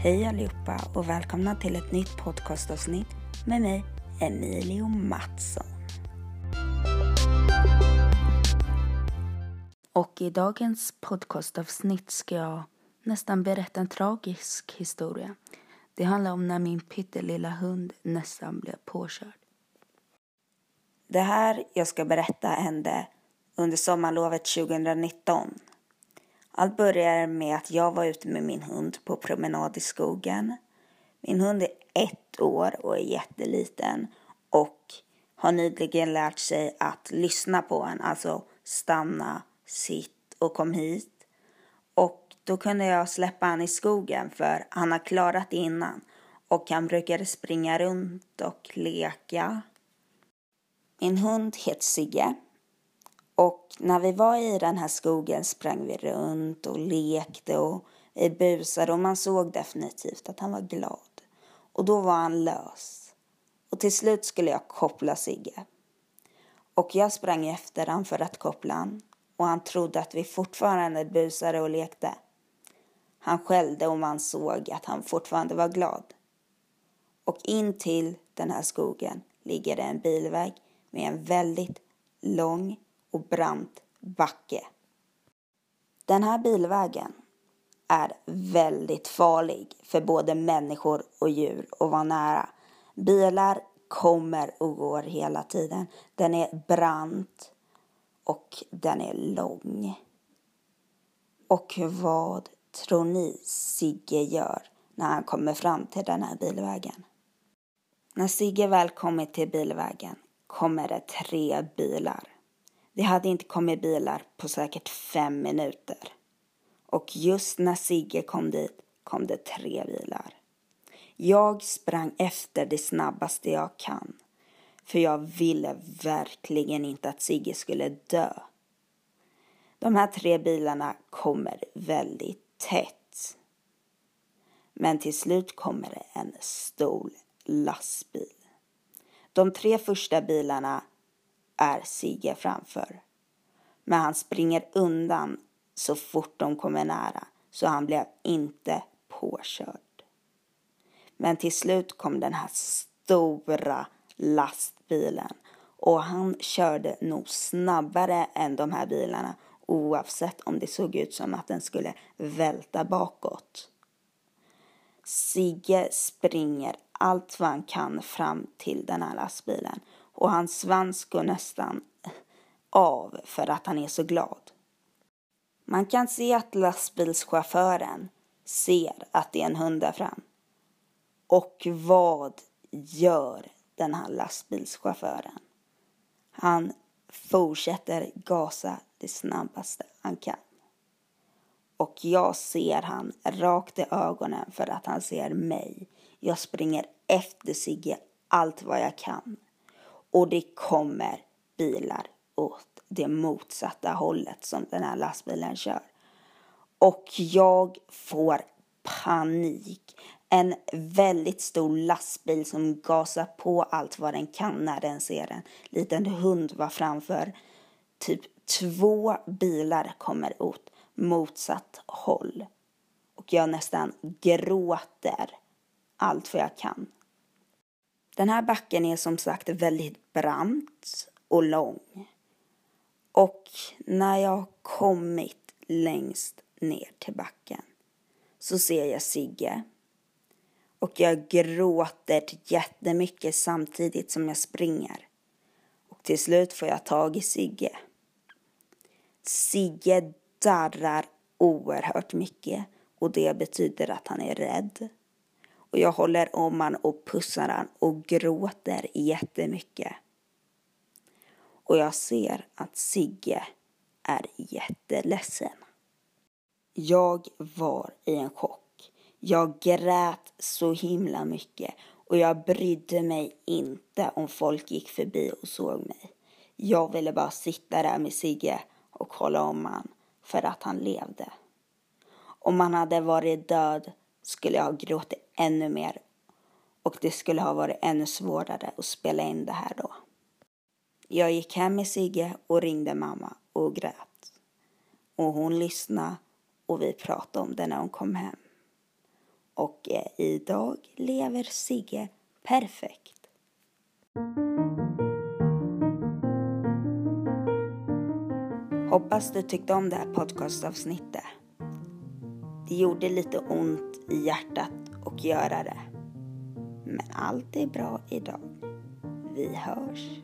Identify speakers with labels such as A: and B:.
A: Hej allihopa och välkomna till ett nytt podcastavsnitt med mig, Emilio Mattsson. Och i dagens podcastavsnitt ska jag nästan berätta en tragisk historia. Det handlar om när min pyttelilla hund nästan blev påkörd. Det här jag ska berätta hände under sommarlovet 2019. Allt började med att jag var ute med min hund på promenad i skogen. Min hund är ett år och är jätteliten och har nyligen lärt sig att lyssna på en, alltså stanna, sitt och kom hit. Och då kunde jag släppa han i skogen för han har klarat det innan och han brukade springa runt och leka. Min hund heter Sigge och när vi var i den här skogen sprang vi runt och lekte och vi busade och man såg definitivt att han var glad. Och då var han lös. Och till slut skulle jag koppla Sigge. Och jag sprang efter han för att koppla han och han trodde att vi fortfarande busade och lekte. Han skällde och man såg att han fortfarande var glad. Och in till den här skogen ligger det en bilväg med en väldigt lång och brant backe. Den här bilvägen är väldigt farlig för både människor och djur att vara nära. Bilar kommer och går hela tiden. Den är brant och den är lång. Och vad tror ni Sigge gör när han kommer fram till den här bilvägen? När Sigge väl kommit till bilvägen kommer det tre bilar. Det hade inte kommit bilar på säkert fem minuter. Och just när Sigge kom dit kom det tre bilar. Jag sprang efter det snabbaste jag kan. För jag ville verkligen inte att Sigge skulle dö. De här tre bilarna kommer väldigt tätt. Men till slut kommer det en stor lastbil. De tre första bilarna är Sigge framför. Men han springer undan så fort de kommer nära så han blev inte påkörd. Men till slut kom den här stora lastbilen och han körde nog snabbare än de här bilarna oavsett om det såg ut som att den skulle välta bakåt. Sigge springer allt vad han kan fram till den här lastbilen och hans svans går nästan av för att han är så glad. Man kan se att lastbilschauffören ser att det är en hund där fram. Och vad gör den här lastbilschauffören? Han fortsätter gasa det snabbaste han kan. Och jag ser han rakt i ögonen för att han ser mig. Jag springer efter Sigge allt vad jag kan och det kommer bilar åt det motsatta hållet som den här lastbilen kör. Och jag får panik. En väldigt stor lastbil som gasar på allt vad den kan när den ser en liten hund var framför. Typ två bilar kommer åt motsatt håll. Och jag nästan gråter allt vad jag kan. Den här backen är som sagt väldigt brant och lång. Och när jag har kommit längst ner till backen så ser jag Sigge. Och jag gråter jättemycket samtidigt som jag springer. Och till slut får jag tag i Sigge. Sigge darrar oerhört mycket och det betyder att han är rädd. Och jag håller om han och pussar han och gråter jättemycket. Och jag ser att Sigge är jätteledsen. Jag var i en chock. Jag grät så himla mycket och jag brydde mig inte om folk gick förbi och såg mig. Jag ville bara sitta där med Sigge och kolla om han för att han levde. Om han hade varit död skulle jag ha gråtit ännu mer och det skulle ha varit ännu svårare att spela in det här då. Jag gick hem med Sigge och ringde mamma och grät. Och hon lyssnade och vi pratade om det när hon kom hem. Och eh, idag lever Sigge perfekt. Hoppas du tyckte om det här podcastavsnittet. Det gjorde lite ont i hjärtat och göra det. Men allt är bra idag. Vi hörs.